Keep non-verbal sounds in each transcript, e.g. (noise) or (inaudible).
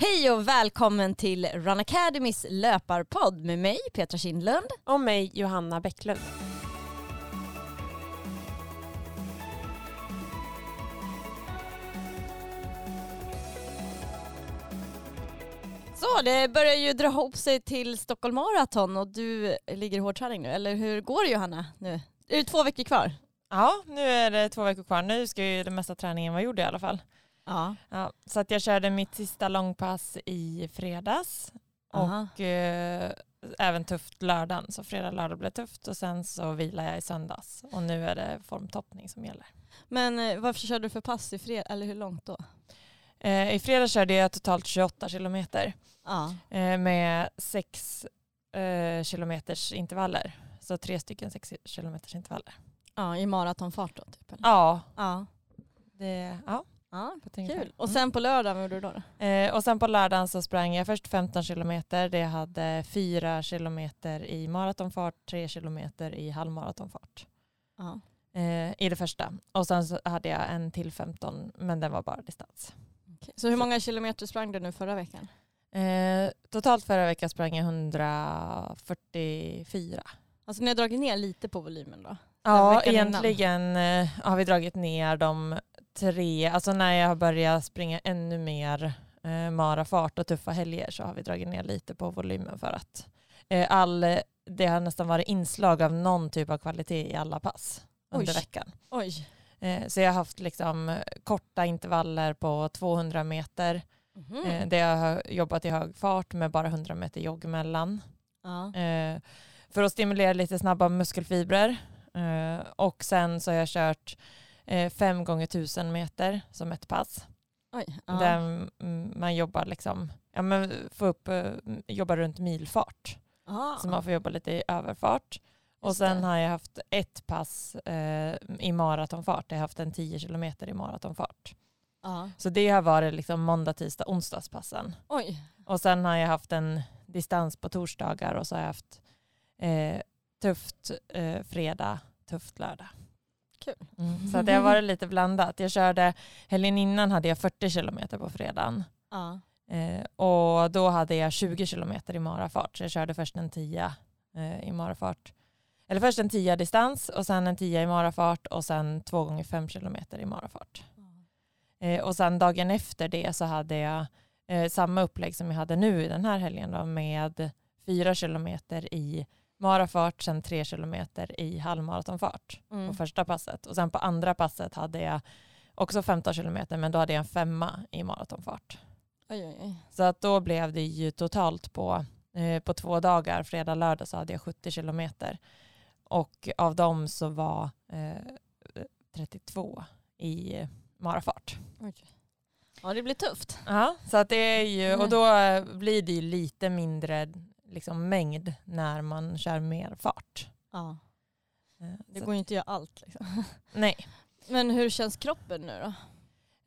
Hej och välkommen till Run Academys löparpodd med mig Petra Kindlund. Och mig Johanna Bäcklund. Så det börjar ju dra ihop sig till Stockholm Marathon och du ligger i hårdträning nu, eller hur går det Johanna nu? Är det två veckor kvar? Ja, nu är det två veckor kvar. Nu ska ju den mesta träningen vara gjord i alla fall. Ja. Ja, så att jag körde mitt sista långpass i fredags Aha. och eh, även tufft lördagen. Så fredag lördag blev tufft och sen så vilade jag i söndags och nu är det formtoppning som gäller. Men eh, varför körde du för pass i fredag, eller hur långt då? Eh, I fredag körde jag totalt 28 kilometer Ja. eh, med sex eh, kilometers intervaller. Så tre stycken sex kilometers intervaller. Ja, i maratonfart då typ? Eller? Ja, Ja. det, ja ja. Kul. Och Mm. sen på lördag, vad gjorde du då? då? Eh, och sen på lördagen så sprang jag först 15 kilometer. Det hade 4 kilometer i maratonfart, 3 kilometer i halvmaratonfart. Ja. Eh, I det första. Och sen så hade jag en till 15 men den var bara distans. Okej. Så hur många kilometer sprang du nu förra veckan? Eh, totalt förra veckan sprang jag 144. Alltså ni har dragit ner lite på volymen då? Ja, veckan innan. egentligen eh, har vi dragit ner de tre, alltså när jag har börjat springa ännu mer eh, marafart och tuffa helger så har vi dragit ner lite på volymen för att eh, all, det har nästan varit inslag av någon typ av kvalitet i alla pass under Oj. veckan. Oj. Eh, så jag har haft liksom korta intervaller på 200 meter Mhm. eh, där jag har jobbat i hög fart med bara 100 meter jogg emellan. Ja. Eh, för att stimulera lite snabba muskelfibrer. Eh, och sen så har jag kört fem gånger tusen meter som ett pass. Oj. Ja. Där man jobbar liksom, ja men få upp, eh, jobba runt milfart. Ah. Så man får jobba lite i överfart. Och Just sen det. har jag haft ett pass eh, i maratonfart. Jag har haft en 10 kilometer i maratonfart. Ja. Så det har varit liksom måndag, tisdag, onsdagspassen. Oj. Och sen har jag haft en distans på torsdagar och så har jag haft eh, tufft eh, fredag, tufft lördag. Kul. Mm. Så att det har varit lite blandat. Jag körde, helgen innan hade jag 40 kilometer på fredagen. Ja. Eh, och då hade jag 20 kilometer i marafart. Så jag körde först en 10 eh, i marafart. Eller först en 10 distans och sen en 10 i marafart och sen två gånger 5 kilometer i marafart. Eh, och sen dagen efter det så hade jag eh, samma upplägg som jag hade nu i den här helgen då, med fyra kilometer i marafart, sen tre kilometer i halvmaratonfart Mm. på första passet. Och sen på andra passet hade jag också 15 kilometer men då hade jag en femma i maratonfart. Oj, oj, oj. Så att då blev det ju totalt på, eh, på två dagar, fredag lördag så hade jag 70 kilometer. Och av dem så var eh, 32 i marafart. Ja, det blir tufft. Ja, så att det är ju, Mm. och då eh, blir det ju lite mindre liksom, mängd när man kör mer fart. Ja. Eh, Det så- går ju inte att göra allt. Liksom. (laughs) Nej. Men hur känns kroppen nu då?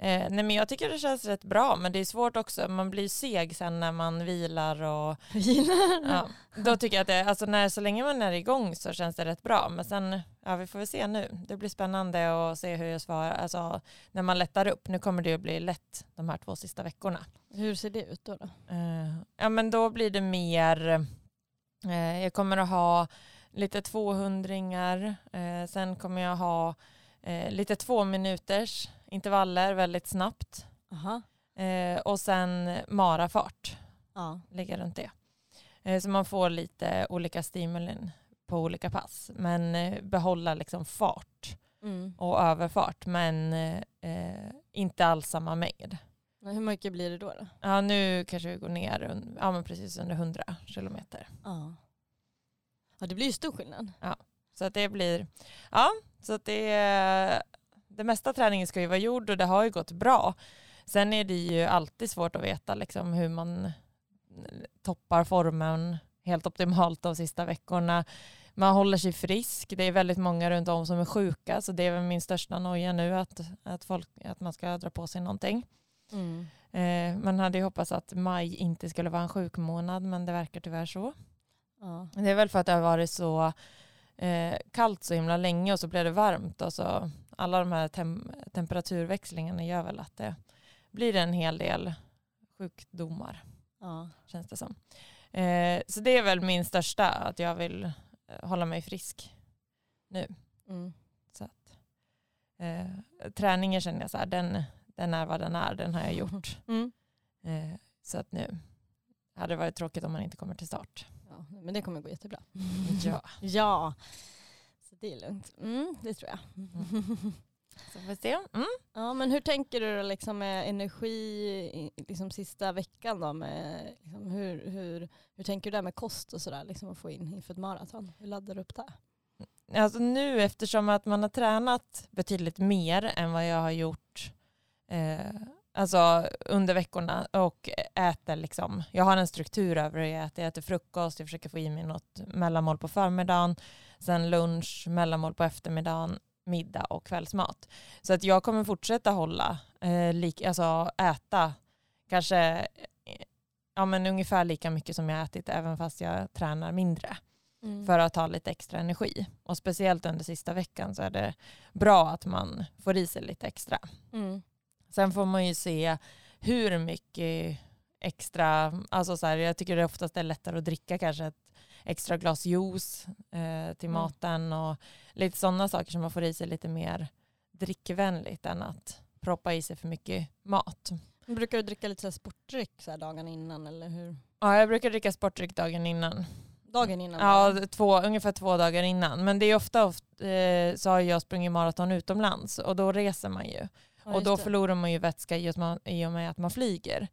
Eh, nej men jag tycker det känns rätt bra men det är svårt också, man blir seg sen när man vilar och ja, (laughs) då tycker jag att det, alltså när, så länge man är igång så känns det rätt bra men sen, ja vi får väl se nu. Det blir spännande att se hur jag svarar, alltså när man lättar upp, nu kommer det att bli lätt de här två sista veckorna. Hur ser det ut då? då? Eh, ja men då blir det mer, eh, jag kommer att ha lite 200 eh, sen kommer jag ha eh, lite två minuters intervaller väldigt snabbt. Aha. Eh, och sen marafart, Ja. ligger runt det. Eh, så man får lite olika stimulin på olika pass. Men eh, behålla liksom fart Mm. och överfart. Men eh, inte alls samma mängd. Hur mycket blir det då? då? Ja, nu kanske vi går ner ja, men precis under 100 kilometer. Ja. Ja, det blir ju stor skillnad. Så att det blir, ja, så att det, det mesta träningen ska ju vara gjord och det har ju gått bra. Sen är det ju alltid svårt att veta liksom hur man toppar formen helt optimalt de sista veckorna. Man håller sig frisk. Det är väldigt många runt om som är sjuka så det är väl min största noja nu att, att, folk, att man ska dra på sig någonting. Mm. Eh, man hade ju hoppats att maj inte skulle vara en sjukmånad men det verkar tyvärr så. Ja. Det är väl för att det har varit så eh, kallt så himla länge och så blev det varmt och så alla de här tem- temperaturväxlingarna gör väl att det blir en hel del sjukdomar Ja. känns det som. Eh, så det är väl min största, att jag vill hålla mig frisk nu. Mm. Så att, eh, träningen känner jag så här, den, den är vad den är, den har jag gjort. Mm. Eh, så att nu hade det varit tråkigt om man inte kommer till start. Ja, men det kommer gå jättebra. Ja. (laughs) Ja, så det är lugnt. Mm, det tror jag. Så får vi se. Mm. Ja, men hur tänker du då liksom med energi liksom sista veckan då? Med, liksom hur, hur, hur tänker du där med kost och sådär liksom att få in inför ett maraton? Hur laddar du upp det? Alltså nu eftersom att man har tränat betydligt mer än vad jag har gjort eh, alltså under veckorna och äter liksom, jag har en struktur över hur jag äter. Jag äter frukost, jag försöker få i mig något mellanmål på förmiddagen, sen lunch, mellanmål på eftermiddagen, middag och kvällsmat. Så att jag kommer fortsätta hålla, eh, lik, alltså äta kanske eh, ja, men ungefär lika mycket som jag ätit även fast jag tränar mindre för att ha lite extra energi. Och speciellt under sista veckan så är det bra att man får i sig lite extra. Mm. Sen får man ju se hur mycket extra, alltså så här, jag tycker det oftast är lättare att dricka kanske ett extra glas juice eh, till Mm. maten och lite sådana saker som man får i sig lite mer drickvänligt än att proppa i sig för mycket mat. Brukar du dricka lite så sportdryck så här dagen innan eller hur? Ja, jag brukar dricka sportdryck dagen innan. Dagen innan? Ja, två, ungefär två dagar innan. Men det är ofta, ofta eh, så har jag sprungit maraton utomlands och då reser man ju. Ja, och då det. förlorar man ju vätska i, att man, i och med att man flyger.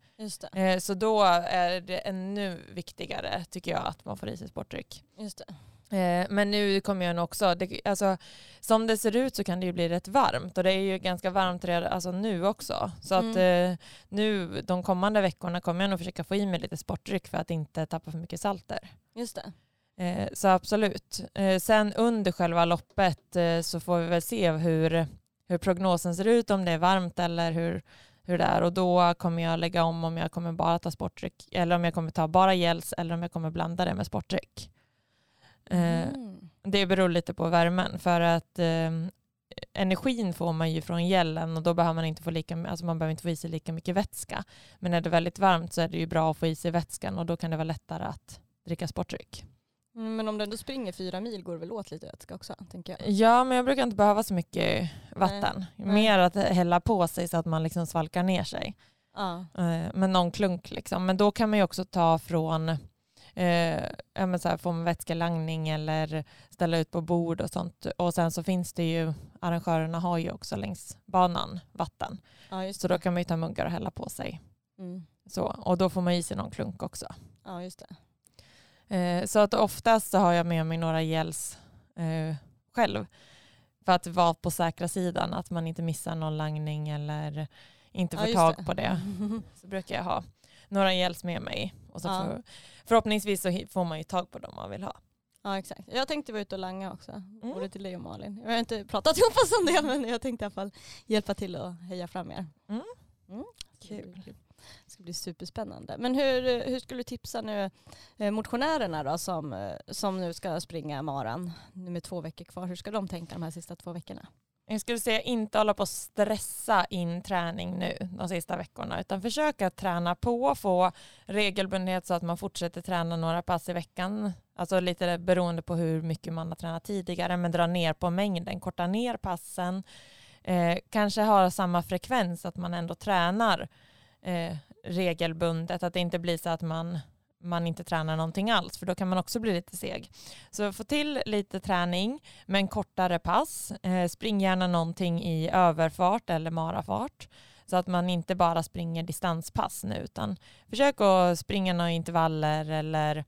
Eh, så då är det ännu viktigare tycker jag att man får i sig sportdryck. Just det. Eh, men nu kommer jag också, det, alltså, som det ser ut så kan det ju bli rätt varmt och det är ju ganska varmt redan, alltså, nu också. Så att Mm. eh, nu de kommande veckorna kommer jag nog försöka få i mig lite sportdryck för att inte tappa för mycket salter. Just det. Eh, så absolut. Eh, sen under själva loppet så får vi väl se hur, hur prognosen ser ut, om det är varmt eller hur, hur det är. Och då kommer jag lägga om om jag kommer bara ta sportdryck eller om jag kommer ta bara gels eller om jag kommer blanda det med sportdryck. Eh, Mm. Det beror lite på värmen för att eh, energin får man ju från gällen och då behöver man inte få lika, alltså man behöver inte få i sig lika mycket vätska. Men när det är väldigt varmt så är det ju bra att få i sig vätskan och då kan det vara lättare att dricka sportdryck. Mm, Men om du ändå springer fyra mil går det väl åt lite vätska också, tänker jag. Ja, men jag brukar inte behöva så mycket vatten. Nej. Mer att hälla på sig så att man liksom svalkar ner sig. Ja. Eh, med någon klunk liksom. Men då kan man ju också ta från eh, men så här, få en vätskelangning eller ställa ut på bord och sånt. Och sen så finns det ju, arrangörerna har ju också längs banan vatten. ja, Så då kan man ju ta muggar och hälla på sig. Mm. Så, och då får man i sig någon klunk också. Ja, just det. Eh, så att oftast så har jag med mig några gels eh, själv. För att vara på säkra sidan, att man inte missar någon langning eller inte Ja, får just tag det. på det. (laughs) Så brukar jag ha några gels med mig. Och så Ja. får, förhoppningsvis så får man ju tag på dem man vill ha. Ja exakt. Jag tänkte vara ute och langa också. Mm. Både till dig och Malin. Jag har inte pratat ihop oss om det men jag tänkte i alla fall hjälpa till och heja fram er. Mm. Mm. Det Kul. Det ska bli superspännande. Men hur, hur skulle du tipsa nu eh, motionärerna då som, eh, som nu ska springa maran nu med två veckor kvar. Hur ska de tänka de här sista två veckorna? Jag skulle säga inte hålla på att stressa in träning nu de sista veckorna utan försöka träna på, få regelbundenhet så att man fortsätter träna några pass i veckan. Alltså lite beroende på hur mycket man har tränat tidigare men dra ner på mängden, korta ner passen. Eh, kanske ha samma frekvens att man ändå tränar eh, regelbundet, att det inte blir så att man man inte tränar någonting alls för då kan man också bli lite seg. Så få till lite träning men kortare pass. Eh, spring gärna någonting i överfart eller marafart så att man inte bara springer distanspass nu utan försök att springa några intervaller eller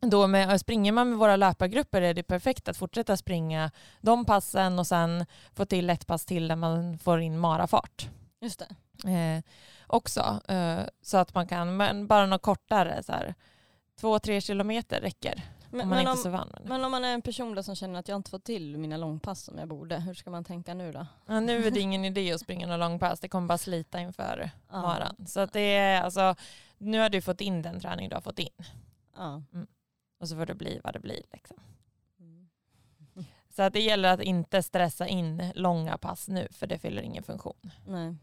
då med, springer man med våra löpargrupper är det perfekt att fortsätta springa de passen och sen få till ett pass till där man får in marafart Just det. eh, också. Eh, så att man kan, men bara något kortare, så här, två, tre kilometer räcker Men, om man men, om, men om man är en person då som känner att jag inte får till mina långpass som jag borde, hur ska man tänka nu då? Ja, nu är det (laughs) ingen idé att springa någon långpass, det kommer bara slita inför Ja. maran. Så att det är, alltså, nu har du fått in den träning du har fått in Ja. och så får det bli vad det blir. Liksom. Mm. (laughs) Så att det gäller att inte stressa in långa pass nu för det fyller ingen funktion. Nej.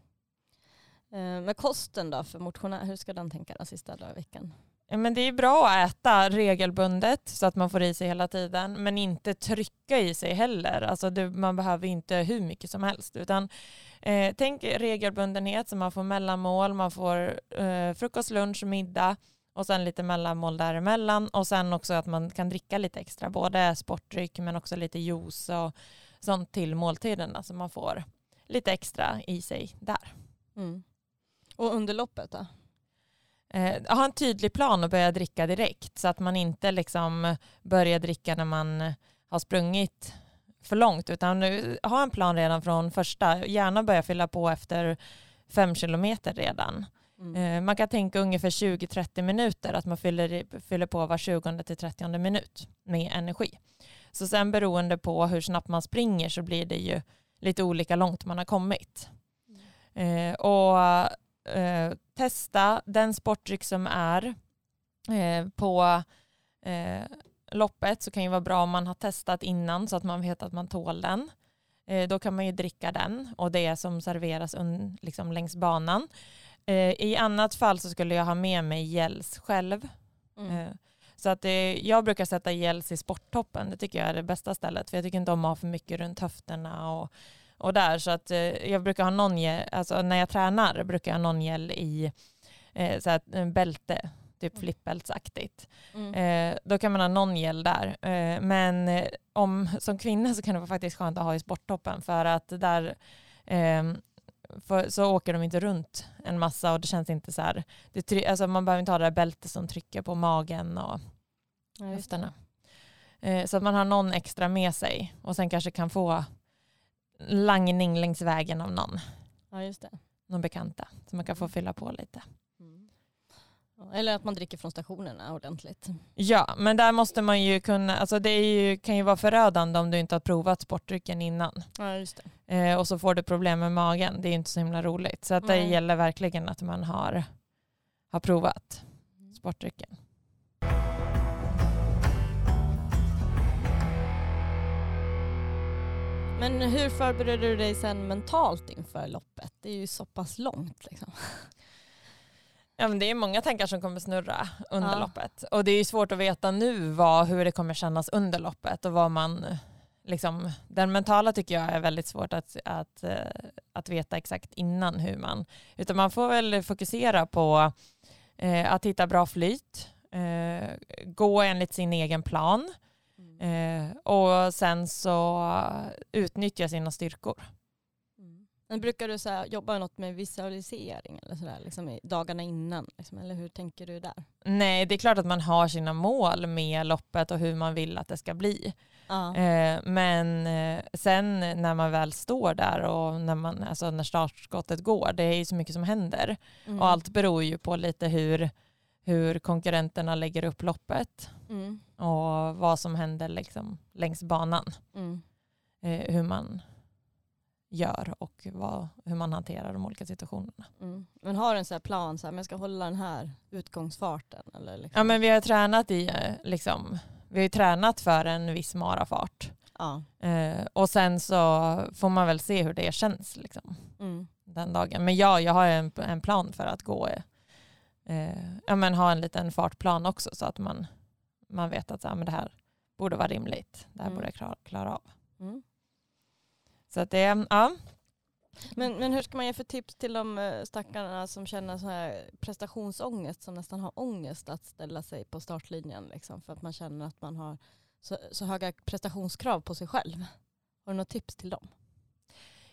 Eh, med kosten då för motionär, hur ska den tänka den sista dagen i veckan? Men det är bra att äta regelbundet så att man får i sig hela tiden men inte trycka i sig heller. Alltså det, man behöver inte hur mycket som helst utan eh, tänk regelbundenhet så man får mellanmål, man får eh, frukost, lunch, middag och sen lite mellanmål däremellan och sen också att man kan dricka lite extra, både sportdryck men också lite juice och sånt till måltiderna så man får lite extra i sig där. Mm. Och under loppet då? Eh, ha en tydlig plan och börja dricka direkt så att man inte liksom börjar dricka när man har sprungit för långt utan ha en plan redan från första. Gärna börja fylla på efter fem kilometer redan. Mm. Eh, man kan tänka ungefär 20-30 minuter att man fyller, fyller på var 20 till 30 minut med energi. Så sen beroende på hur snabbt man springer så blir det ju lite olika långt man har kommit. Mm. Eh, och eh, testa den sportdryck som är eh, på eh, loppet så kan ju vara bra om man har testat innan så att man vet att man tål den. Då kan man ju dricka den och det som serveras un, liksom längs banan. I annat fall så skulle jag ha med mig gels själv. Mm. Så att jag brukar sätta gels i sporttoppen. Det tycker jag är det bästa stället. För jag tycker inte om att ha för mycket runt höfterna och och där. Så att eh, jag brukar ha någon gel, alltså när jag tränar brukar jag ha någon gel i eh, så här, bälte, typ mm. flippbältsaktigt. Mm. Eh, då kan man ha någon gel där. Eh, men eh, om, som kvinna så kan det vara faktiskt skönt att ha i sporttoppen för att där ehm, för, så åker de inte runt en massa och det känns inte så här, det, alltså man behöver inte ha det där bältet som trycker på magen och höfterna. Eh, så att man har någon extra med sig och sen kanske kan få langning längs vägen av någon. Ja, just det. Någon bekanta. Så man kan få fylla på lite. Mm. Eller att man dricker från stationerna ordentligt. Ja, men där måste man ju kunna, alltså det ju, kan ju vara förödande om du inte har provat sportdrycken innan. Ja, just det. Eh, och så får du problem med magen. Det är inte så himla roligt. Så att det gäller verkligen att man har, har provat mm. sportdrycken. Men hur förbereder du dig sen mentalt inför loppet? Det är ju så pass långt. Liksom. Ja, men det är många tankar som kommer snurra under ja. loppet. Och det är svårt att veta nu vad, hur det kommer kännas under loppet och vad man Liksom, den mentala tycker jag är väldigt svårt att, att, eh, att veta exakt innan hur man... Utan man får väl fokusera på eh, att hitta bra flyt, eh, gå enligt sin egen plan Eh, och sen så utnyttja sina styrkor. Mm. Men brukar du så här, jobba något med visualisering eller så där, liksom dagarna innan? Liksom, eller hur tänker du där? Nej, det är klart att man har sina mål med loppet och hur man vill att det ska bli. Ah. Eh, men eh, sen när man väl står där och när, man, alltså när startskottet går, det är ju så mycket som händer. Mm. Och allt beror ju på lite hur, hur konkurrenterna lägger upp loppet. Mm och vad som händer liksom längs banan. Mm. Eh, hur man gör och vad, hur man hanterar de olika situationerna. Mm. Men har du en sån plan, så här, men jag ska hålla den här utgångsfarten? Eller liksom? Ja men vi har tränat i, eh, liksom, vi har tränat för en viss marafart. Ja. Eh, och sen så får man väl se hur det känns liksom, mm. den dagen. Men ja, jag har en, en plan för att gå, eh, ja men ha en liten fartplan också så att man man vet att så, men det här borde vara rimligt. Det här mm. borde jag klara, klara av. Mm. Så att det, ja. Men, men hur ska man ge för tips till de eh, stackarna som känner så här prestationsångest, som nästan har ångest att ställa sig på startlinjen liksom, för att man känner att man har så, så höga prestationskrav på sig själv? Har du något tips till dem?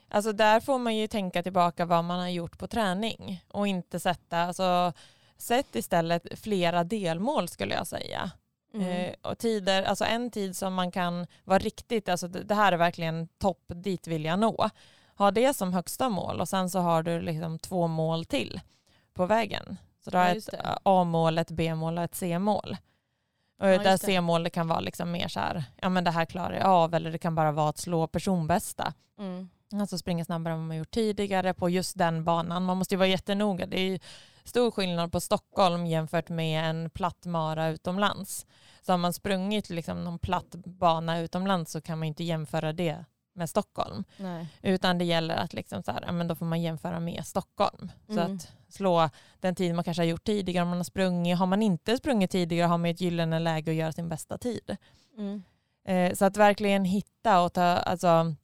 Alltså där får man ju tänka tillbaka vad man har gjort på träning och inte sätta, alltså sätt istället flera delmål skulle jag säga. Mm. Eh, och tider, alltså en tid som man kan vara riktigt, alltså det, det, här är verkligen topp, dit vill jag nå. Ha det som högsta mål och sen så har du liksom två mål till på vägen. Så du har ja, ett A-mål, ett B-mål och ett C-mål. Och ja, där C-målet kan vara liksom mer så här, ja men det här klarar jag av, eller det kan bara vara att slå personbästa. Mm. Alltså springa snabbare än vad man gjort tidigare på just den banan. Man måste ju vara jättenoga. Det är stor skillnad på Stockholm jämfört med en platt mara utomlands. Så har man sprungit liksom någon platt bana utomlands så kan man inte jämföra det med Stockholm. Nej. Utan det gäller att liksom så här, men då får man jämföra med Stockholm. Så Mm. att slå den tid man kanske har gjort tidigare om man har sprungit. Har man inte sprungit tidigare har man ett gyllene läge att göra sin bästa tid. Mm. Eh, så att verkligen hitta och ta, alltså,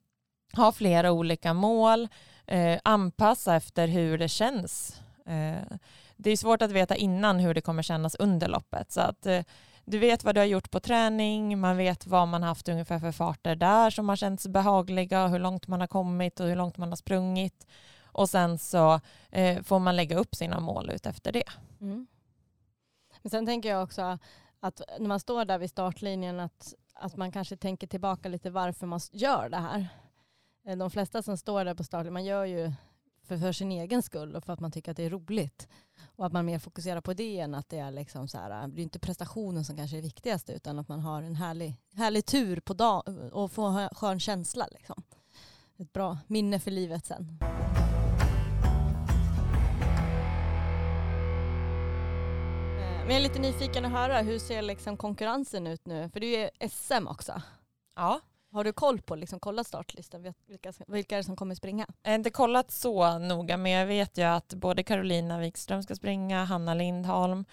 ha flera olika mål, eh, anpassa efter hur det känns. Eh, det är svårt att veta innan hur det kommer kännas under loppet. Så att eh, du vet vad du har gjort på träning, man vet vad man haft ungefär för farter där som har känts behagliga, hur långt man har kommit och hur långt man har sprungit. Och sen så eh, får man lägga upp sina mål ut efter det. Mm. Men sen tänker jag också att när man står där vid startlinjen att, att man kanske tänker tillbaka lite varför man gör det här. Eh, de flesta som står där på startlinjen, man gör ju för, för sin egen skull och för att man tycker att det är roligt. Och att man mer fokuserar på det än att det är liksom så här, det är inte prestationen som kanske är viktigast utan att man har en härlig, härlig tur på dagen och får en skön känsla. Liksom. Ett bra minne för livet sen. Eh, men jag är lite nyfiken att höra, hur ser liksom konkurrensen ut nu? För det är ju SM också. Ja. Har du koll på, liksom, kollat startlistan? Vilka, vilka är det som kommer springa? Jag har inte kollat så noga men jag vet ju att både Carolina Wikström ska springa, Hanna Lindholm,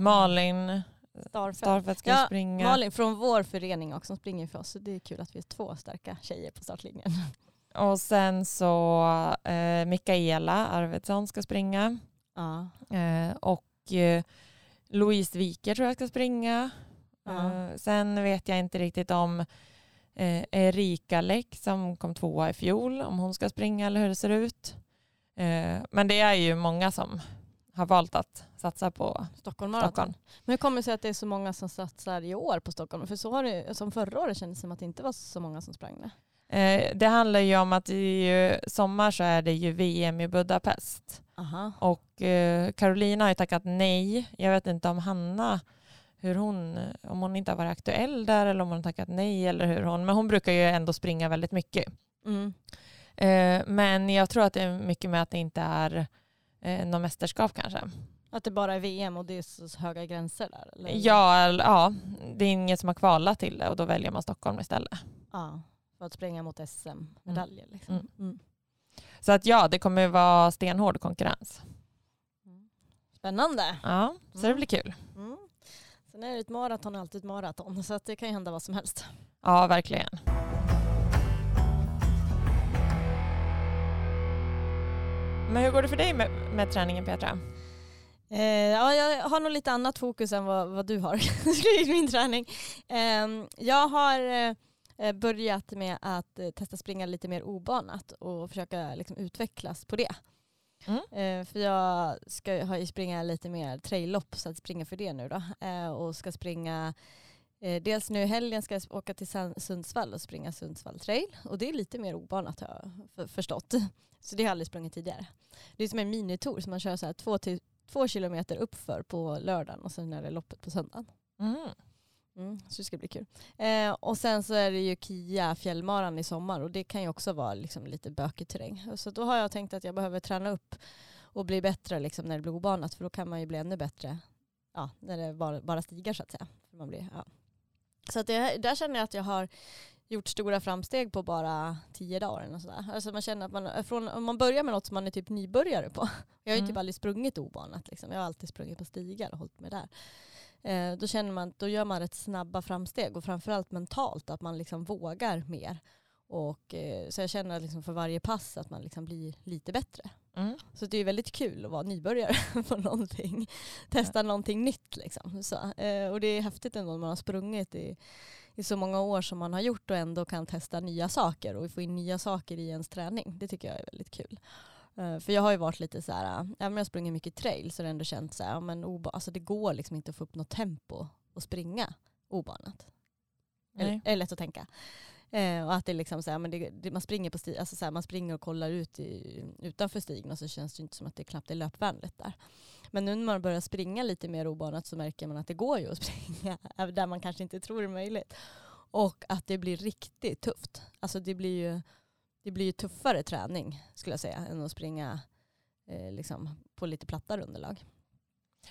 Malin Starfelt. Starfelt ska Ja, springa. Malin från vår förening också som springer för oss. Så det är kul att vi är två starka tjejer på startlinjen. (laughs) Och sen så eh, Mikaela Arvidsson ska springa. Ja. Eh, och eh, Louise Wiker tror jag ska springa. Eh, sen vet jag inte riktigt om eh, Erika Läck som kom tvåa i fjol, om hon ska springa eller hur det ser ut. Eh, men det är ju många som har valt att satsa på Stockholm. Stockholm. Men hur kommer det sig att det är så många som satsar i år på Stockholm? För så har det, som förra året kändes det som att det inte var så många som sprang det. Eh, det handlar ju om att i sommar så är det ju VM i Budapest. Aha. Och eh, Carolina har ju tackat nej. Jag vet inte om Hanna, hur hon, om hon inte har varit aktuell där eller om hon har tackat nej eller hur hon, men hon brukar ju ändå springa väldigt mycket. Mm. Eh, men jag tror att det är mycket med att det inte är eh, något mästerskap kanske. Att det bara är VM och det är så höga gränser där? Eller? Ja, ja, det är inget som har kvalat till det och då väljer man Stockholm istället. ja. För att springa mot SM-medaljer. Liksom. Mm. Mm. Så att ja, det kommer vara stenhård konkurrens. Spännande. Ja, så det Mm. blir kul. Mm. Sen är det ett maraton alltid ett maraton så att det kan ju hända vad som helst. Ja, verkligen. Men hur går det för dig med, med träningen Petra? Eh, ja, jag har nog lite annat fokus än vad, vad du har (laughs) i min träning. Eh, jag har eh, börjat med att eh, testa springa lite mer obanat och försöka liksom, utvecklas på det. Mm. Eh, för jag ska ha springa lite mer traillopp så att springa för det nu då. Eh, och ska springa eh, dels nu i helgen ska jag åka till Sundsvall och springa Sundsvall trail och det är lite mer obanat har jag för, förstått. Så det har jag aldrig sprungit tidigare. Det är som en minitour så man kör så här två, till, två kilometer uppför på lördagen och sen är det loppet på söndagen. Mm. Mm, så det ska bli kul. Eh, och sen så är det ju Kia fjällmaran i sommar och det kan ju också vara liksom lite bökig terräng. Så då har jag tänkt att jag behöver träna upp och bli bättre liksom när det blir obanat för då kan man ju bli ännu bättre ja, när det bara, bara stigar så att säga. För man blir, ja. Så att det, där känner jag att jag har gjort stora framsteg på bara tio dagar. Eller sådär. Alltså man känner att man, från, om man börjar med något som man är typ nybörjare på. (laughs) Jag har ju Mm. typ aldrig sprungit obanat. Liksom. Jag har alltid sprungit på stigar och hållit mig där. Eh, då känner man då gör man rätt snabba framsteg och framförallt mentalt att man liksom vågar mer. Och, eh, så jag känner liksom för varje pass att man liksom blir lite bättre. Mm. Så det är väldigt kul att vara nybörjare (laughs) på någonting. Testa någonting nytt liksom. Så, eh, och det är häftigt ändå när man har sprungit i, i så många år som man har gjort och ändå kan testa nya saker och få in nya saker i ens träning. Det tycker jag är väldigt kul. Eh, för jag har ju varit lite så här, även om jag sprungit mycket trail så har det ändå känt så här, ja, men oba- alltså det går liksom inte att få upp något tempo och springa obanat. Eller, är lätt att tänka. Eh, och att det är liksom så här, men det, det, man springer på sti, alltså så här, man springer och kollar ut i, utanför stigen och så känns det inte som att det knappt är löpvänligt där. Men nu när man börjar springa lite mer obanat så märker man att det går ju att (laughs) springa även där man kanske inte tror det är möjligt. Och att det blir riktigt tufft. Alltså det blir ju, det blir ju tuffare träning skulle jag säga än att springa eh, liksom, på lite plattare underlag.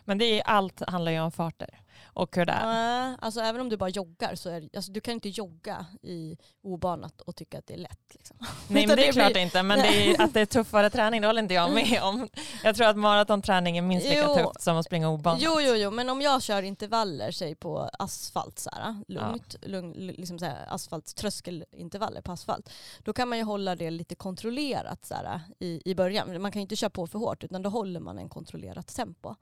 Men det är, allt handlar ju om farter och hur det är? Nej, alltså även om du bara joggar så är det, alltså, du kan inte jogga i obanat och tycka att det är lätt. Liksom. (laughs) Nej men det är klart blir- inte, men det är, att det är tuffare träning det håller inte jag med om. Jag tror att maratonträning är minst lika Jo. tufft som att springa obanat. Jo, jo, jo, men om jag kör intervaller, säg på asfalt, så här, lugnt, lugn, liksom så här, asfalt, tröskelintervaller på asfalt, då kan man ju hålla det lite kontrollerat så här, i, i början. Man kan ju inte köra på för hårt, utan då håller man en kontrollerat tempo.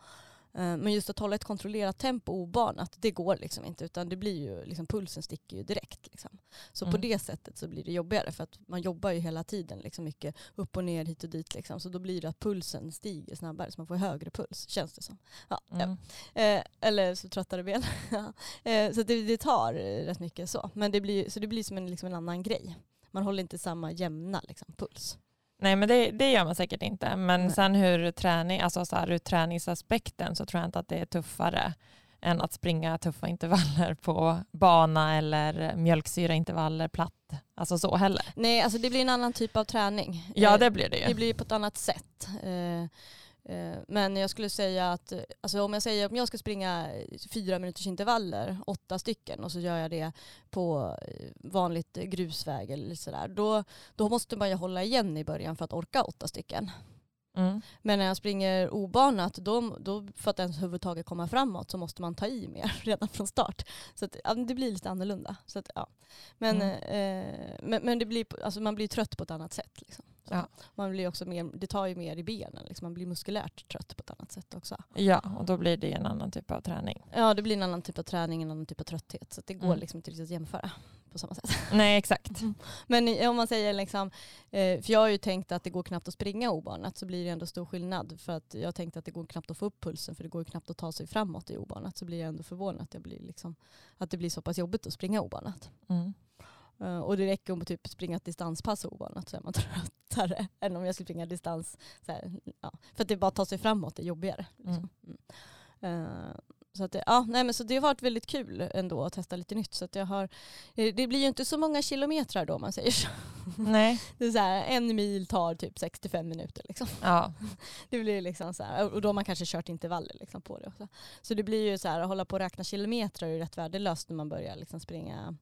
Eh, Men just att hålla ett kontrollerat tempo obanat, det går liksom inte. Utan det blir ju, liksom, pulsen sticker ju direkt. Liksom. Så på Mm. det sättet så blir det jobbigare. För att man jobbar ju hela tiden liksom, mycket upp och ner, hit och dit. Liksom. Så då blir det att pulsen stiger snabbare. Så man får högre puls, känns det som. Ja, ja. Mm. Eh, eller så tröttare ben. (laughs) Ja. eh, så det, det tar rätt mycket så. Men det blir, så det blir som en, liksom en annan grej. Man håller inte samma jämna liksom, puls. Nej men det, det gör man säkert inte. Men Nej. sen hur träning, alltså så här, ur träningsaspekten så tror jag inte att det är tuffare än att springa tuffa intervaller på bana eller mjölksyraintervaller platt. Alltså så heller. Nej, alltså det blir en annan typ av träning. Ja Eh, det blir det ju. Det blir på ett annat sätt. Eh, Men jag skulle säga att alltså om jag säger om jag ska springa fyra minuters intervaller, åtta stycken, och så gör jag det på eh, vanligt grusväg eller sådär, då, då måste man ju hålla igen i början för att orka åtta stycken. Mm. Men när jag springer obanat, då, då för att ens överhuvudtaget komma framåt så måste man ta i mer (laughs) redan från start. Så att, ja, det blir lite annorlunda. Så att, ja. men, Mm. eh, men, men det blir, alltså man blir trött på ett annat sätt. Liksom. Ja. Man blir också mer, det tar ju mer i benen. Liksom. Man blir muskulärt trött på ett annat sätt också. Ja och då blir det en annan typ av träning. Ja, det blir en annan typ av träning, en annan typ av trötthet. Så det går Mm. liksom inte riktigt att jämföra på samma sätt. (laughs) Nej exakt. Men i- om man säger liksom, eh, för jag har ju tänkt att det går knappt att springa obanat så blir det ändå stor skillnad. För att jag tänkte att det går knappt att få upp pulsen för det går knappt att ta sig framåt i obanat. Så blir jag ändå förvånad att, jag blir liksom, att det blir så pass jobbigt att springa obanat. Mm. Eh, och det räcker om att typ springa ett distanspass obanat så är man (laughs) tröttare än om jag skulle springa distans. Här, ja. För att det bara att ta sig framåt är jobbigare. Liksom. Mm. Eh, så, att det, ja, nej, men så det har varit väldigt kul ändå att testa lite nytt. Så att jag har, eh, det blir ju inte så många kilometrar då om man säger så. Nej. (laughs) Det är så här, en mil tar typ 65 minuter. Liksom. Ja. (laughs) Det blir liksom så här, och då har man kanske kört intervaller liksom på det också. Så det blir ju så här, att hålla på och räkna kilometrar är rätt värdelöst när man börjar liksom springa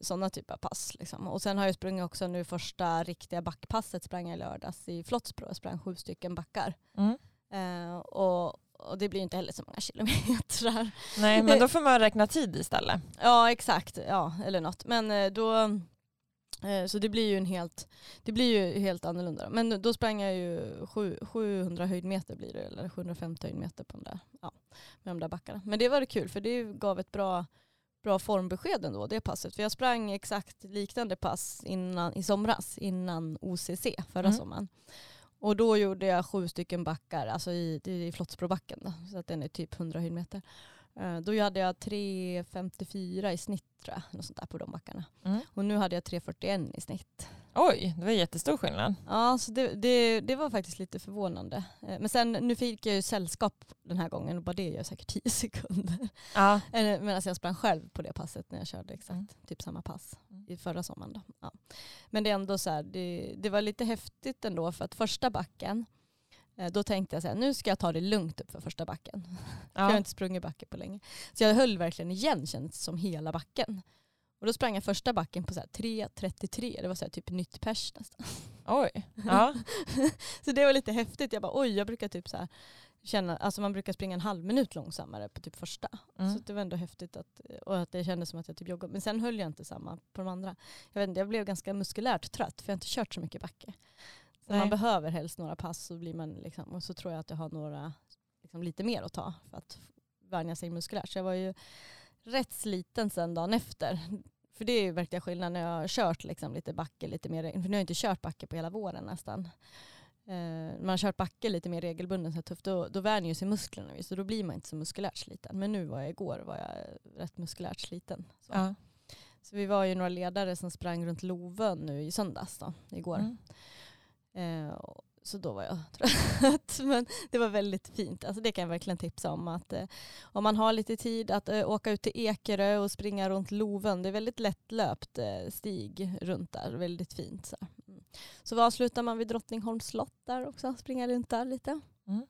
sådana typer av pass. Liksom. Och sen har jag sprungit också nu första riktiga backpasset sprang jag i lördags i Flottsbro. Jag sprang sju stycken backar. Mm. Eh, och, och det blir inte heller så många kilometrar. Nej men då (laughs) får man räkna tid istället. Ja exakt, ja eller något. Men eh, då, eh, så det blir ju en helt, det blir ju helt annorlunda. Men då sprang jag ju sju, 700 höjdmeter blir det, eller 750 höjdmeter på de där, ja, med de där backarna. Men det var det kul för det gav ett bra, bra formbesked ändå det passet. För jag sprang exakt liknande pass innan, i somras, innan OCC förra Mm. sommaren. Och då gjorde jag sju stycken backar, alltså i, i Flottsbrobacken då, så att den är typ 100 höjdmeter. Eh, Då hade jag 3.54 i snitt tror jag, något sånt där på de backarna. Mm. Och nu hade jag 3.41 i snitt. Oj, det var jättestor skillnad. Ja, så det, det, det var faktiskt lite förvånande. Eh, Men sen, nu fick jag ju sällskap den här gången och bara det gör säkert 10 (laughs) sekunder. Ja. Eller, Medan jag sprang själv på det passet när jag körde exakt Mm. typ samma pass Mm. i förra sommaren. Då. Ja. Men det är ändå så här, det, det var lite häftigt ändå för att första backen, eh, då tänkte jag så här, nu ska jag ta det lugnt upp för första backen. (laughs) För jag har Ja. inte sprungit backe på länge. Så jag höll verkligen igen känns det som hela backen. Och då sprang jag första backen på så här 3.33, det var så här typ nytt pers nästan. Oj. (laughs) Ja. så det var lite häftigt. Jag bara oj, jag brukar typ så här känna, alltså man brukar springa en halv minut långsammare på typ första. Mm. Så det var ändå häftigt att, och att det kändes som att jag typ joggade. Men sen höll jag inte samma på de andra. Jag, vet inte, jag blev ganska muskulärt trött för jag har inte kört så mycket backe. Så Nej. man behöver helst några pass så blir man liksom, och så tror jag att jag har några liksom lite mer att ta för att vänja sig muskulärt. Så jag var ju rätt sliten sen dagen efter. För det är ju verkligen skillnad när jag har kört liksom lite backe lite mer. För nu har jag inte kört backe på hela våren nästan. Eh, man har kört backe lite mer regelbunden så tufft, då, då vänjer sig musklerna. Så då blir man inte så muskulärt sliten. Men nu var jag igår var jag rätt muskulärt sliten. Så, Ja. så vi var ju några ledare som sprang runt Lovön nu i söndags då, igår. Mm. Eh, så då var jag (laughs) trött. Men det var väldigt fint. Alltså det kan jag verkligen tipsa om. att eh, Om man har lite tid att eh, åka ut till Ekerö och springa runt Lovön. Det är väldigt lättlöpt eh, stig runt där. Väldigt fint. Så, mm. så avslutar man vid Drottningholms slott där också. Springa runt där lite. Mm.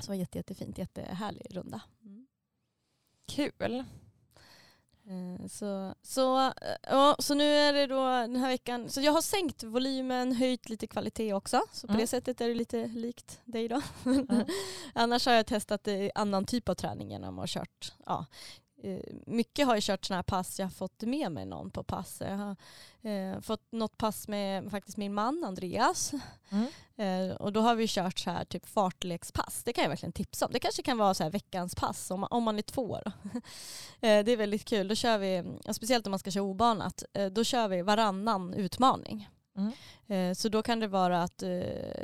Så var jätte, jättefint. Jättehärlig runda. Mm. Kul. Eh, Så, så, eh, ja, så nu är det då den här veckan, så jag har sänkt volymen, höjt lite kvalitet också. Så på Mm. det sättet är det lite likt dig då. (laughs) Annars har jag testat annan typ av träning genom att kört, ja, mycket har jag kört sådana här pass, jag har fått med mig någon på pass. Jag har eh, fått något pass med faktiskt min man Andreas. Mm. Eh, och då har vi kört så här typ fartlekspass. Det kan jag verkligen tipsa om. Det kanske kan vara så här veckans pass om man, om man är två. Då. (laughs) eh, det är väldigt kul. Då kör vi, speciellt om man ska köra obanat, eh, då kör vi varannan utmaning. Mm. Eh, så då kan det vara att eh,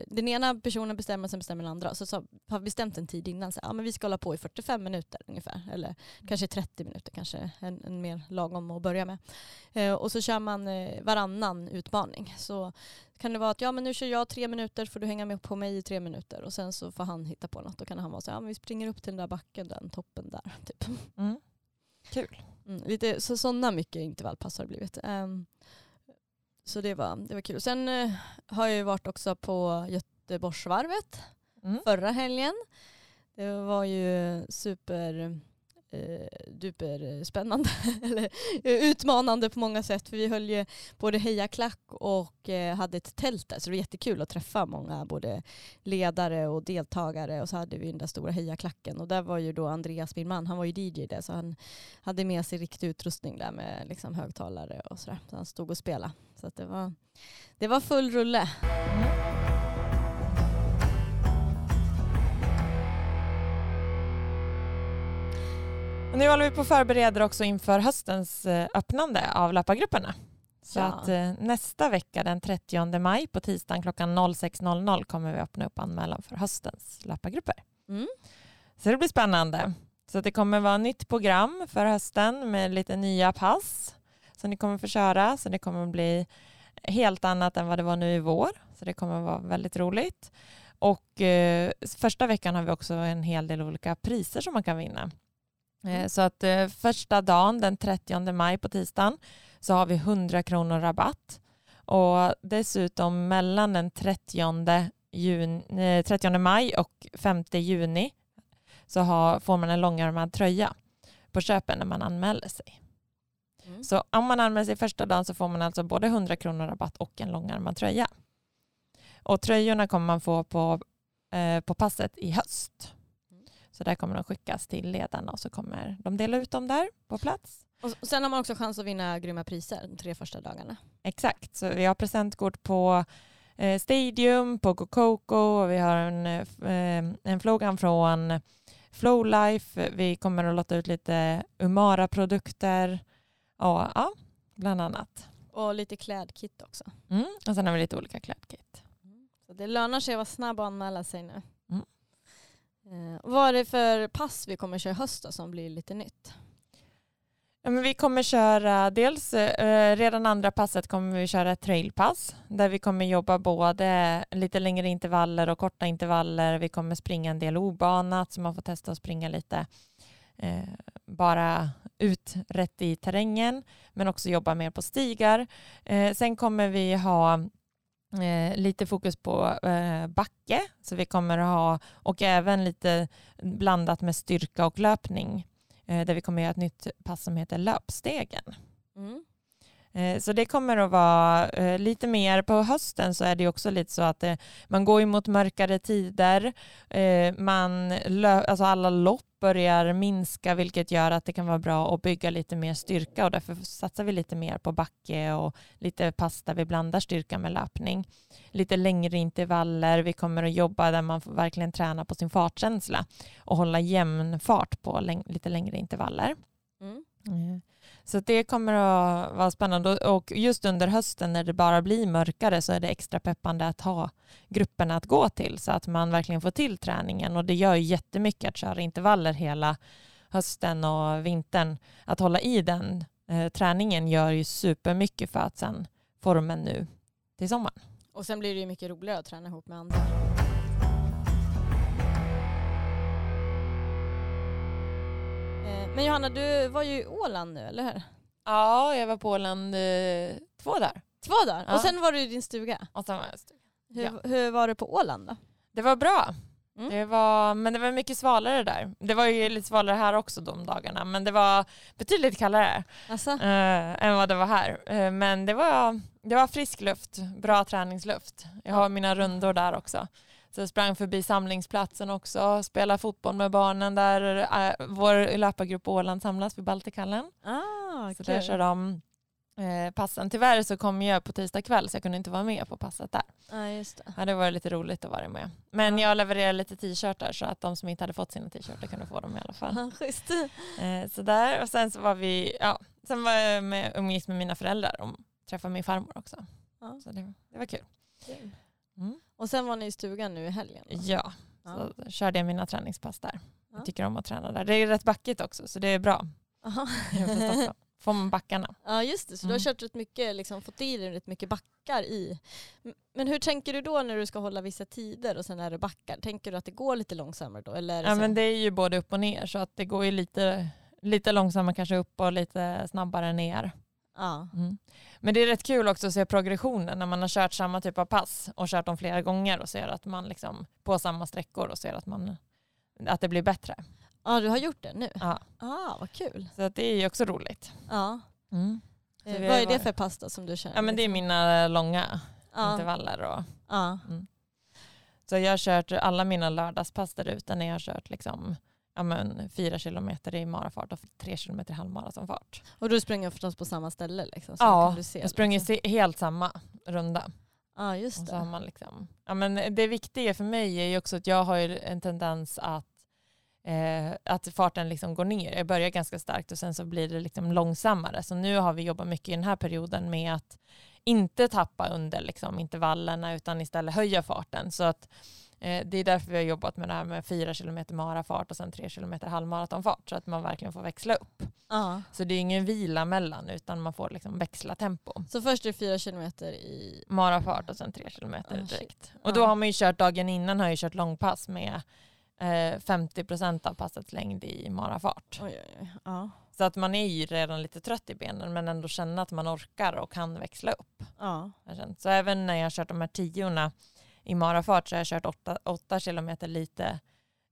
den ena personen bestämmer, sen bestämmer den andra. Så, så har vi bestämt en tid innan, så ja, men vi ska hålla på i 45 minuter ungefär. Eller kanske 30 minuter, kanske en, en mer lagom att börja med. Eh, och så kör man varannan utmaning. Så kan det vara att ja, men nu kör jag tre minuter får du hänga med på mig i tre minuter och sen så får han hitta på något. Då kan han vara så ja, men vi springer upp till den där backen, den toppen där. (laughs) Typ. Mm. Kul. Mm, lite, så sådana mycket intervallpass har det blivit. Ehm, så det var, det var kul. Sen eh, har jag ju varit också på Göteborgsvarvet Mm. förra helgen. Det var ju super eh, duperspännande (laughs) eller eh, utmanande på många sätt. För vi höll ju både hejaklack och eh, hade ett tält där. Så det var jättekul att träffa många både ledare och deltagare. Och så hade vi den där stora hejaklacken. Och där var ju då Andreas, min man, han var ju DJ där. Så han hade med sig riktig utrustning där med liksom högtalare och sådär. Så han stod och spelade. Så att det, var, det var full rulle. Mm. Och nu håller vi på att förbereda också inför höstens eh, öppnande av löpargrupperna. Så Ja. att eh, nästa vecka den 30 maj på tisdagen klockan 06.00 kommer vi öppna upp anmälan för höstens löpargrupper. Mm. Så det blir spännande. Så det kommer vara nytt program för hösten med lite nya pass som ni kommer få köra. Så det kommer bli helt annat än vad det var nu i vår. Så det kommer vara väldigt roligt. Och eh, första veckan har vi också en hel del olika priser som man kan vinna. Eh, så att eh, första dagen den 30 maj på tisdagen så har vi 100 kronor rabatt. Och dessutom mellan den 30, jun, eh, 30 maj och 5 juni så har, får man en långärmad tröja på köpen när man anmäler sig. Mm. Så om man anmäler sig första dagen så får man alltså både 100 kronor rabatt och en långärmad tröja. Och tröjorna kommer man få på, eh, på passet i höst. Mm. Så där kommer de skickas till ledarna och så kommer de dela ut dem där på plats. Och sen har man också chans att vinna grymma priser de tre första dagarna. Exakt, så vi har presentkort på eh, Stadium, på GoCoco och vi har en, eh, en flogan från Flowlife. Vi kommer att låta ut lite Umara-produkter och ja, bland annat. Och lite klädkit också. Mm. Och sen har vi lite olika klädkit. Så det lönar sig att vara snabb och anmäla sig nu. Eh, vad är det för pass vi kommer köra i höst då, som blir lite nytt? Ja, men vi kommer köra dels eh, redan andra passet kommer vi köra ett trailpass där vi kommer jobba både lite längre intervaller och korta intervaller. Vi kommer springa en del obanat så man får testa att springa lite eh, bara ut rätt i terrängen men också jobba mer på stigar. Eh, sen kommer vi ha eh, lite fokus på eh, backe så vi kommer att ha och även lite blandat med styrka och löpning eh, där vi kommer göra ett nytt pass som heter löpstegen. Mm. Eh, Så det kommer att vara eh, lite mer på hösten så är det ju också lite så att eh, man går emot mörkare tider. Man, alltså alla lopp börjar minska vilket gör att det kan vara bra att bygga lite mer styrka och därför satsar vi lite mer på backe och lite pass där vi blandar styrka med löpning. Lite längre intervaller. Vi kommer att jobba där man verkligen träna på sin fartkänsla och hålla jämn fart på läng- lite längre intervaller. Mm. Eh, så det kommer att vara spännande och just under hösten när det bara blir mörkare så är det extra peppande att ha grupperna att gå till så att man verkligen får till träningen och det gör ju jättemycket att köra intervaller hela hösten och vintern. Att hålla i den eh, träningen gör ju supermycket för att sen formen nu till sommaren. Och sen blir det ju mycket roligare att träna ihop med andra. Men Johanna, du var ju i Åland nu, eller hur? Ja, jag var på Åland eh, två dagar. Två dagar. Ja. Och sen var du i din stuga. Och sen var jag Hur, Ja. hur var det på Åland då? Det var bra. Mm. Det var, men det var mycket svalare där. Det var ju lite svalare här också de dagarna men det var betydligt kallare Alltså? eh, än vad det var här. Eh, men det var, det var frisk luft, bra träningsluft. Jag har mina rundor där också. Så jag sprang förbi samlingsplatsen också, spelade fotboll med barnen där eh, vår löpargrupp Åland samlas vid Baltikallen. Ah, Så där kör de eh, passen. Tyvärr så kom jag på tisdag kväll så jag kunde inte vara med på passet där. Ja, just det. Det hade varit lite roligt att vara med. Men jag levererade lite t-shirtar så att de som inte hade fått sina t-shirtar kunde få dem i alla fall. Ja, schysst. Eh, så där och sen så var vi, ja, sen var jag med, umgicks med mina föräldrar och träffade min farmor också. Ja. Så det, det var kul. Mm. Och sen var ni i stugan nu i helgen? då? Ja, Ja. så körde jag mina träningspass där. Ja. Jag tycker om att träna där. Det är rätt backigt också så det är bra. (laughs) Får man backarna. Ja just det, så du har Mm. kört rätt mycket, liksom, fått i dig rätt mycket backar i. Men hur tänker du då när du ska hålla vissa tider och sen är det backar? Tänker du att det går lite långsammare då? Eller Ja så? men det är ju både upp och ner så att det går ju lite, lite långsammare kanske upp och lite snabbare ner. Ja. Mm. Men det är rätt kul också att se progressionen när man har kört samma typ av pass och kört dem flera gånger och ser att man liksom på samma sträckor och ser att, man, att det blir bättre. ja, du har gjort det nu? Ja. ah, vad kul. Så det är ju också roligt. Ja. Mm. Eh, vad är det för pasta som du kör? Ja men det är mina långa ja. intervaller. Och, Ja. så jag har kört alla mina lördagspass där ute när jag har kört liksom, ja, men, fyra kilometer i marafart och tre kilometer i halvmaratonfart. Och du springer förstås på samma ställe? Liksom, så Ja, kan du se, jag sprang ju liksom. helt samma runda. Ja just Och så det. man liksom, ja, men det viktiga för mig är ju också att jag har en tendens att, eh, att farten liksom går ner. Jag börjar ganska starkt och sen så blir det liksom långsammare. Så nu har vi jobbat mycket i den här perioden med att inte tappa under liksom intervallerna utan istället höja farten. Så att, det är därför vi har jobbat med det här med fyra kilometer marafart och sen tre kilometer halvmaratonfart så att man verkligen får växla upp. Ja. Så det är ingen vila mellan utan man får liksom växla tempo. Så först är det fyra kilometer i... Marafart och sen tre kilometer Ah, direkt. Och då har man ju kört dagen innan har jag kört långpass med eh, 50% av passets längd i marafart. Oj, oj, oj. Ja. Så att man är ju redan lite trött i benen men ändå känna att man orkar och kan växla upp. Ja. Så även när jag har kört de här tiorna i marafart så har jag kört 8 kilometer lite,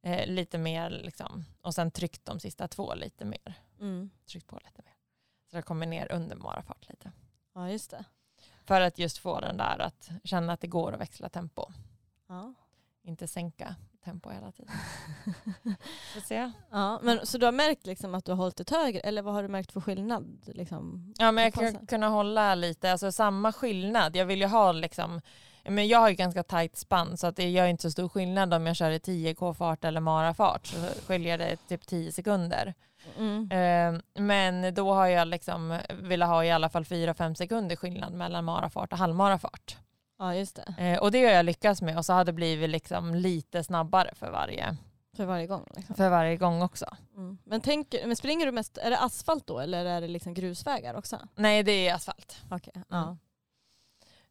eh, lite mer liksom. och sen tryckt de sista två lite mer. Mm. Tryckt på lite mer. Så jag kommer ner under marafart lite. ja, just det. För att just få den där att känna att det går att växla tempo. Ja. Inte sänka tempo hela tiden. (laughs) Får se. Ja, men, så du har märkt liksom att du har hållit ett högre, eller vad har du märkt för skillnad? Liksom? Ja men jag kan kunna hålla lite, alltså samma skillnad. Jag vill ju ha liksom, men jag har ju ganska tajt spann så att det gör inte så stor skillnad om jag kör i 10k-fart eller marafart så skiljer det typ 10 sekunder. Mm. Eh, men då har jag liksom velat ha i alla fall 4-5 sekunder skillnad mellan marafart och halvmarafart. Ja, just det. Eh, och det har jag lyckats med och så har det blivit liksom lite snabbare för varje, För varje gång. Liksom. för varje gång också. Mm. Men, tänk, men springer du mest, är det asfalt då eller är det liksom grusvägar också? Nej det är asfalt. Okej. Mm. Ja.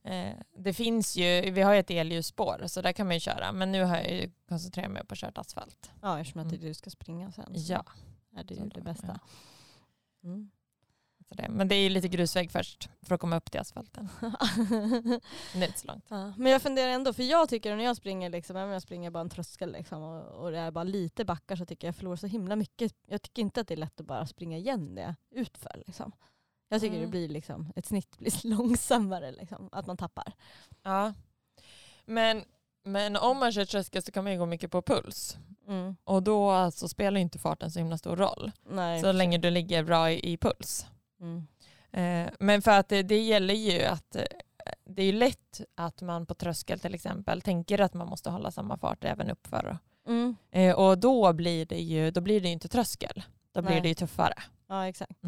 Eh, det finns ju, vi har ju ett elljusspår så där kan man ju köra men nu har jag ju koncentrerat mig på att köra asfalt. ja, eftersom att är Mm. du ska springa sen. Ja. Är det Så ju det bästa. Mm. Det, men det är ju lite grusväg först för att komma upp till asfalten. (laughs) Det är inte så långt. Ja, men jag funderar ändå, för jag tycker när jag springer, liksom, även om jag springer bara en tröskel liksom, och, och det är bara lite backar så tycker jag jag förlorar så himla mycket. Jag tycker inte att det är lätt att bara springa igen det utför. Liksom. Jag tycker Mm. det blir liksom, ett snitt blir (laughs) långsammare, liksom, att man tappar. Ja. Men, men om man kör tröskel så kan man ju gå mycket på puls. Mm. Och då alltså spelar inte farten så himla stor roll. Nej, Så länge du ligger bra i, i puls. Mm. Eh, men för att det, det gäller ju att eh, det är lätt att man på tröskel till exempel tänker att man måste hålla samma fart även uppför. Mm. Eh, och då blir det ju då blir det inte tröskel. Då blir Nej. det ju tuffare. Ja exakt.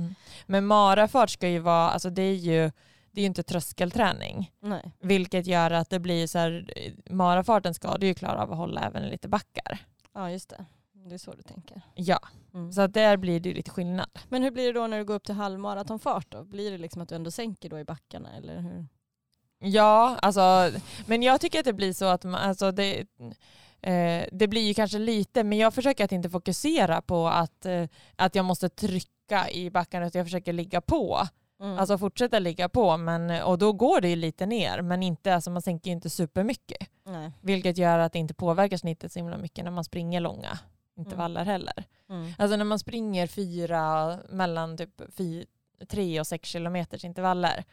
Men marafart ska ju vara, alltså det är ju det är inte tröskelträning. Nej. Vilket gör att det blir så här, marafarten ska du ju klara av att hålla även lite backar. Ja just det. Det är så du tänker. Ja, Mm. så att där blir det ju lite skillnad. Men hur blir det då när du går upp till halvmaratonfart då? Blir det liksom att du ändå sänker då i backarna eller hur? Ja, alltså, men jag tycker att det blir så att man, alltså det, eh, det blir ju kanske lite, men jag försöker att inte fokusera på att, eh, att jag måste trycka i backarna utan jag försöker ligga på Mm. Alltså fortsätta ligga på men, och då går det ju lite ner men inte, alltså man sänker ju inte supermycket. Nej. Vilket gör att det inte påverkar snittet så himla mycket när man springer långa intervaller heller. Mm. Alltså när man springer fyra mellan typ fy, tre och sex kilometers intervaller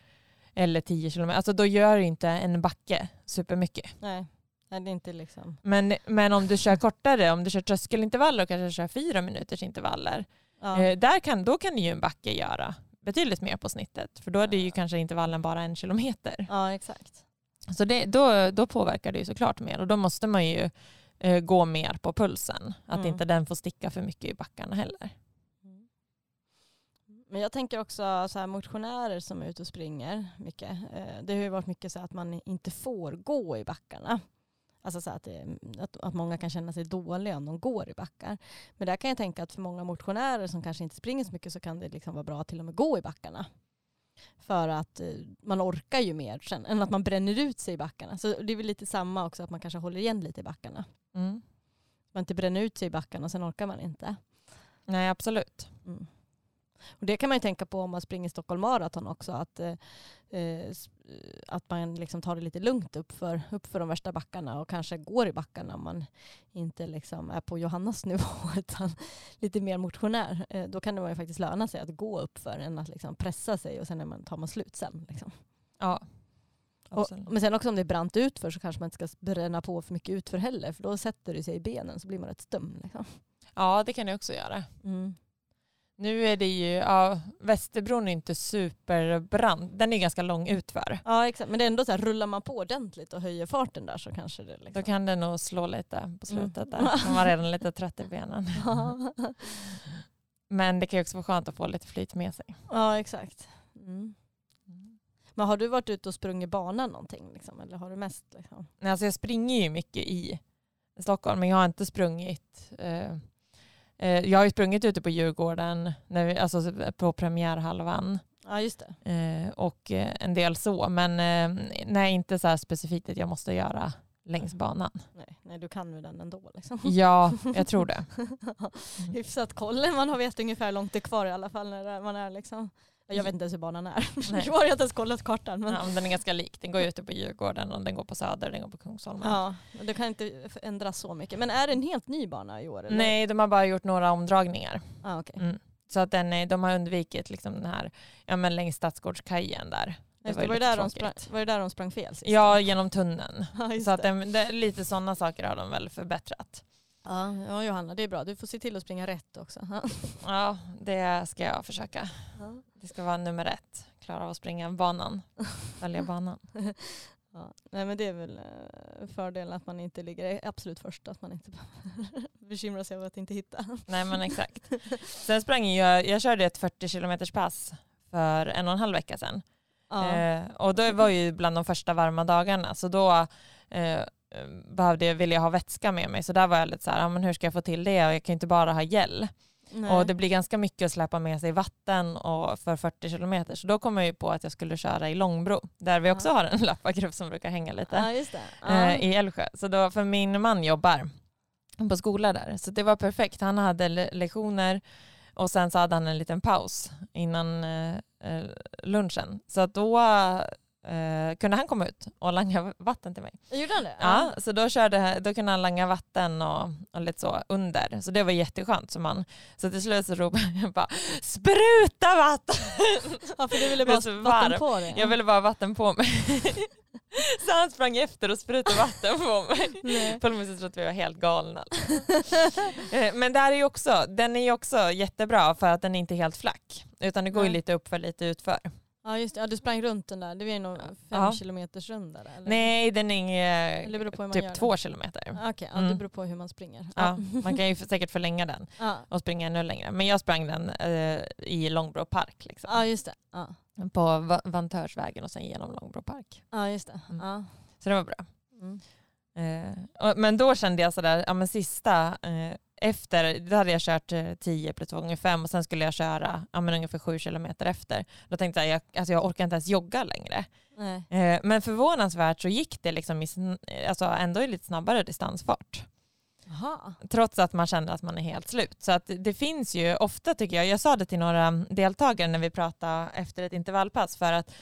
eller tio kilometer, alltså då gör inte en backe supermycket. Nej. Nej, det är inte liksom... Men, men om du kör kortare, om du kör tröskelintervaller och kanske kör fyra minuters intervaller, Ja. eh, där kan, då kan ju en backe göra betydligt mer på snittet. För då är det ju kanske intervallen bara en kilometer. ja, exakt. Så det, då, då påverkar det ju såklart mer och då måste man ju eh, gå mer på pulsen. Att Mm. inte den får sticka för mycket i backarna heller. Men jag tänker också så här, motionärer som är ute och springer mycket. Eh, det har ju varit mycket så att man inte får gå i backarna. Alltså så att, det, att, att många kan känna sig dåliga om de går i backar. Men där kan jag tänka att för många motionärer som kanske inte springer så mycket så kan det liksom vara bra att till och med gå i backarna. För att eh, man orkar ju mer sen än att man bränner ut sig i backarna. Så det är väl lite samma också att man kanske håller igen lite i backarna. Mm. Man inte bränner ut sig i backarna och sen orkar man inte. Nej absolut. Mm. Och det kan man ju tänka på om man springer Stockholm Marathon också. Att, eh, eh, s- att man liksom tar det lite lugnt upp för, upp för de värsta backarna och kanske går i backarna om man inte liksom är på Johannas (laughs) nivå utan lite mer motionär. Eh, då kan det ju faktiskt löna sig att gå upp för än att liksom pressa sig och sen är man, tar man slut sen. Liksom. Ja. Och, men sen också om det är brant utför så kanske man inte ska bränna på för mycket utför heller för då sätter det sig i benen så blir man rätt stum. Liksom. Ja det kan det också göra. Mm. Nu är det ju, ja, Västerbron är inte superbrant. Den är ganska lång utför. Ja exakt, men det är ändå så här, rullar man på ordentligt och höjer farten där så kanske det liksom... Då kan det nog slå lite på slutet Mm. där. Man var redan lite trött i benen. (laughs) Men det kan ju också vara skönt att få lite flyt med sig. ja exakt. Mm. Men har du varit ute och sprungit banan någonting liksom? Eller har du mest liksom? Nej, Alltså jag springer ju mycket i Stockholm men jag har inte sprungit eh, jag har ju sprungit ute på Djurgården när vi, alltså på premiärhalvan Ja just det. eh, och eh, en del så men eh, nej inte så här specifikt att jag måste göra längs banan. Nej, nej du kan ju den ändå liksom. (laughs) Ja, jag tror det. (laughs) Hyfsat koll. Man har vet ungefär långt det är kvar i alla fall när man är liksom. Jag vet inte ens hur banan är. (laughs) Jag har inte ens kollat kartan. Men... Ja, men den är ganska lik. Den går ute på Djurgården och den går på Söder, den går på Kungsholmen. Ja, det kan inte ändras så mycket. Men är det en helt ny bana i år? Eller? Nej, de har bara gjort några omdragningar. Ah, okay. Mm. Så att den är, de har undvikit liksom den här, ja men längs Stadsgårdskajen där. Det Var, var var, det där de sprang, var det där de sprang fel sist? Ja, genom tunneln. (laughs) Ja, Så att det. den, det, lite sådana saker har de väl förbättrat. Ja, ja, Johanna, det är bra. Du får se till att springa rätt också. Ja. (laughs) Ja, det ska jag försöka. Ja. Det ska vara nummer ett. Klara av att springa banan. Välja (laughs) banan. Ja. Nej, men det är väl eh, fördelen att man inte ligger absolut först. Att man inte (laughs) bekymrar sig över att inte hitta. Nej men exakt. (laughs) Sen sprang jag, jag körde ett 40 km pass för en och en halv vecka sedan. Ja. Eh, och då var ju bland de första varma dagarna så då eh, behövde jag, ville jag ha vätska med mig så där var jag lite så här, ja, men hur ska jag få till det jag kan ju inte bara ha gel. Nej. Och det blir ganska mycket att släppa med sig vatten och för 40 kilometer så då kom jag ju på att jag skulle köra i Långbro där vi också Ja. har en (laughs) löpargrupp som brukar hänga lite Ja, just det. Ja. eh, i Älvsjö. Så då, för min man jobbar på skola där så det var perfekt. Han hade le- lektioner och sen så hade han en liten paus innan eh, eh, lunchen. Så då eh, kunde han komma ut och langa vatten till mig. Gjorde han det? Ja, så då, körde, då kunde han langa vatten och, och lite så under. Så det var jätteskönt. Så, man, så till slut så ropade (laughs) jag bara spruta vatten! ja, för du ville bara så vatten på det. Jag ville bara ha vatten på mig. (laughs) så han sprang efter och sprutade vatten på mig. Nej. Polisen trodde att vi var helt galna. Eh, Men där är ju också, den är ju också jättebra för att den är inte helt flack. Utan det går ju lite upp för lite utför. Ja, just det. Ja, du sprang runt den där. Det var ju nog fem Ja. kilometers runda där. Eller? Nej, den Eller är beror på hur man typ gör det. två kilometer. Ah, Okej, ja, Mm. det beror på hur man springer. Ja, man kan ju säkert förlänga den (laughs) och springa ännu längre. Men jag sprang den eh, i Långbro park. Liksom. ja, just det. Ja, På Va- Vantörsvägen och sen genom Långbro park. ja just det. Mm. Ja. Så det var bra. Mm. Eh, och, men då kände jag sådär, ja men sista, eh, efter, då hade jag kört eh, 10 plus 2 gånger 5 och sen skulle jag köra ja, men ungefär 7 kilometer efter. Då tänkte jag, jag, alltså jag orkar inte ens jogga längre. Eh, men förvånansvärt så gick det liksom i, alltså ändå i lite snabbare distansfart. Aha. trots att man känner att man är helt slut. Så att det finns ju ofta tycker jag, jag sa det till några deltagare när vi pratade efter ett intervallpass för att eh,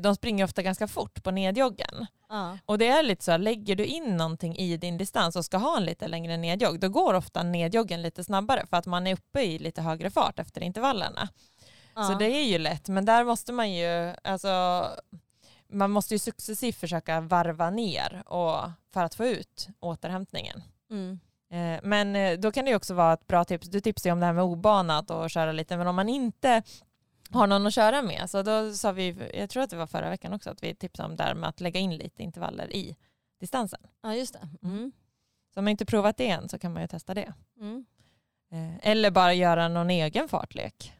de springer ofta ganska fort på nedjoggen. Ja. Och det är lite så, lägger du in någonting i din distans och ska ha en lite längre nedjogg, då går ofta nedjoggen lite snabbare för att man är uppe i lite högre fart efter intervallerna. Så Ja. det är ju lätt, men där måste man ju, alltså, man måste ju successivt försöka varva ner och, för att få ut återhämtningen. Mm. Eh, Men eh, då kan det också vara ett bra tips. Du tipsade om det här med obanat och köra lite, men om man inte har någon att köra med, så då sa vi, jag tror att det var förra veckan också, att vi tipsade om det här med att lägga in lite intervaller i distansen. ja, just det. Mm. Så om man inte provat det än så kan man ju testa det. Mm. Eh, Eller bara göra någon egen fartlek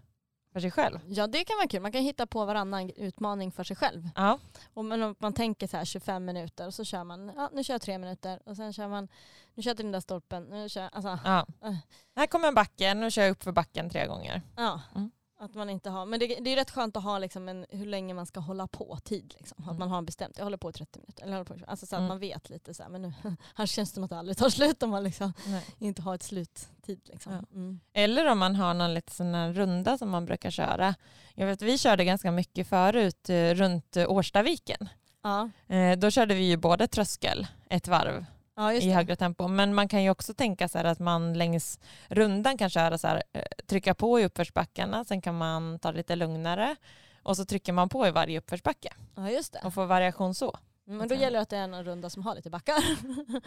för sig själv. Ja det kan vara kul, man kan hitta på varannan utmaning för sig själv. Ja, Och om man tänker så här 25 minuter och så kör man, ja nu kör jag tre minuter och sen kör man, nu kör jag till den där stolpen, nu kör alltså ja. Eh. Här kommer en backe, nu kör jag upp för backen tre gånger. ja. Mm. Att man inte har, men det, det är rätt skönt att ha liksom en, hur länge man ska hålla på tid. Liksom. Att Mm. man har en bestämt, jag håller på i 30 minuter. Eller håller på, alltså så att Mm. man vet lite så här, men nu, (laughs) här känns det som att det aldrig tar slut om man liksom inte har ett sluttid. Liksom. Ja. Mm. Eller om man har någon lite sån här runda som man brukar köra. Jag vet vi körde ganska mycket förut eh, runt Årstaviken. Ja. Eh, Då körde vi ju både tröskel ett varv ja, i högre tempo men man kan ju också tänka sig att man längs rundan kan köra så här, eh, trycka på i uppförsbackarna sen kan man ta det lite lugnare och så trycker man på i varje uppförsbacke Ja, just det. och får variation så. Mm, Men då gäller det att det är en runda som har lite backar.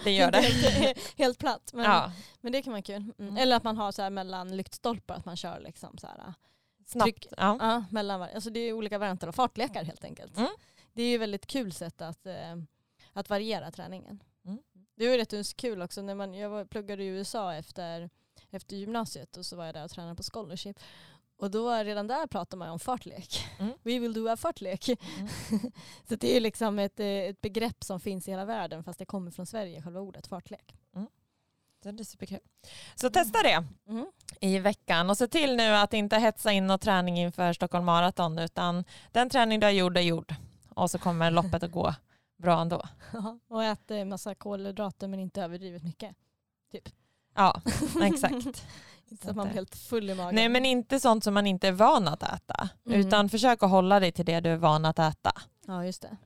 Det gör det. helt, (laughs) helt platt. Men, Ja, men det kan vara kul. Mm. Mm. Eller att man har så här mellan lyktstolpar, att man kör liksom så här, snabbt. Tryck. Ja. ja, mellan alltså det är olika varianter av fartlekar helt enkelt. Mm. Det är ju väldigt kul sätt att, eh, att variera träningen. Mm. Det var rätt kul också när man, jag pluggade i USA efter, efter gymnasiet och så var jag där och tränade på scholarship. Och då redan där pratade man om fartlek. Mm. (laughs) We will do a fartlek. Mm. (laughs) så det är liksom ett, eh, ett begrepp som finns i hela världen fast det kommer från Sverige, själva ordet fartlek. Så det är superkul. Så testa det Mm. i veckan och se till nu att inte hetsa in någon träning inför Stockholm Marathon utan den träning du har gjort är gjord och så kommer loppet att gå bra ändå. Ja, (laughs) och äta en massa kolhydrater men inte överdrivet mycket. Ja, (laughs) exakt. Så att man blir helt full i magen. Nej men inte sånt som man inte är van att äta Mm. utan försök att hålla dig till det du är van att äta. Ja just det.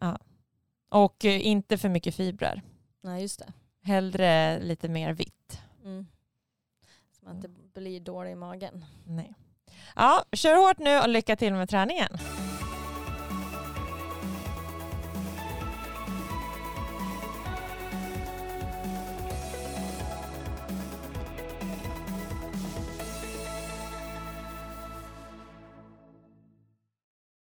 Och eh, inte för mycket fibrer. Nej just det. Hellre lite mer vitt. Mm. Så man inte blir dålig i magen. Nej. Ja, kör hårt nu och lycka till med träningen.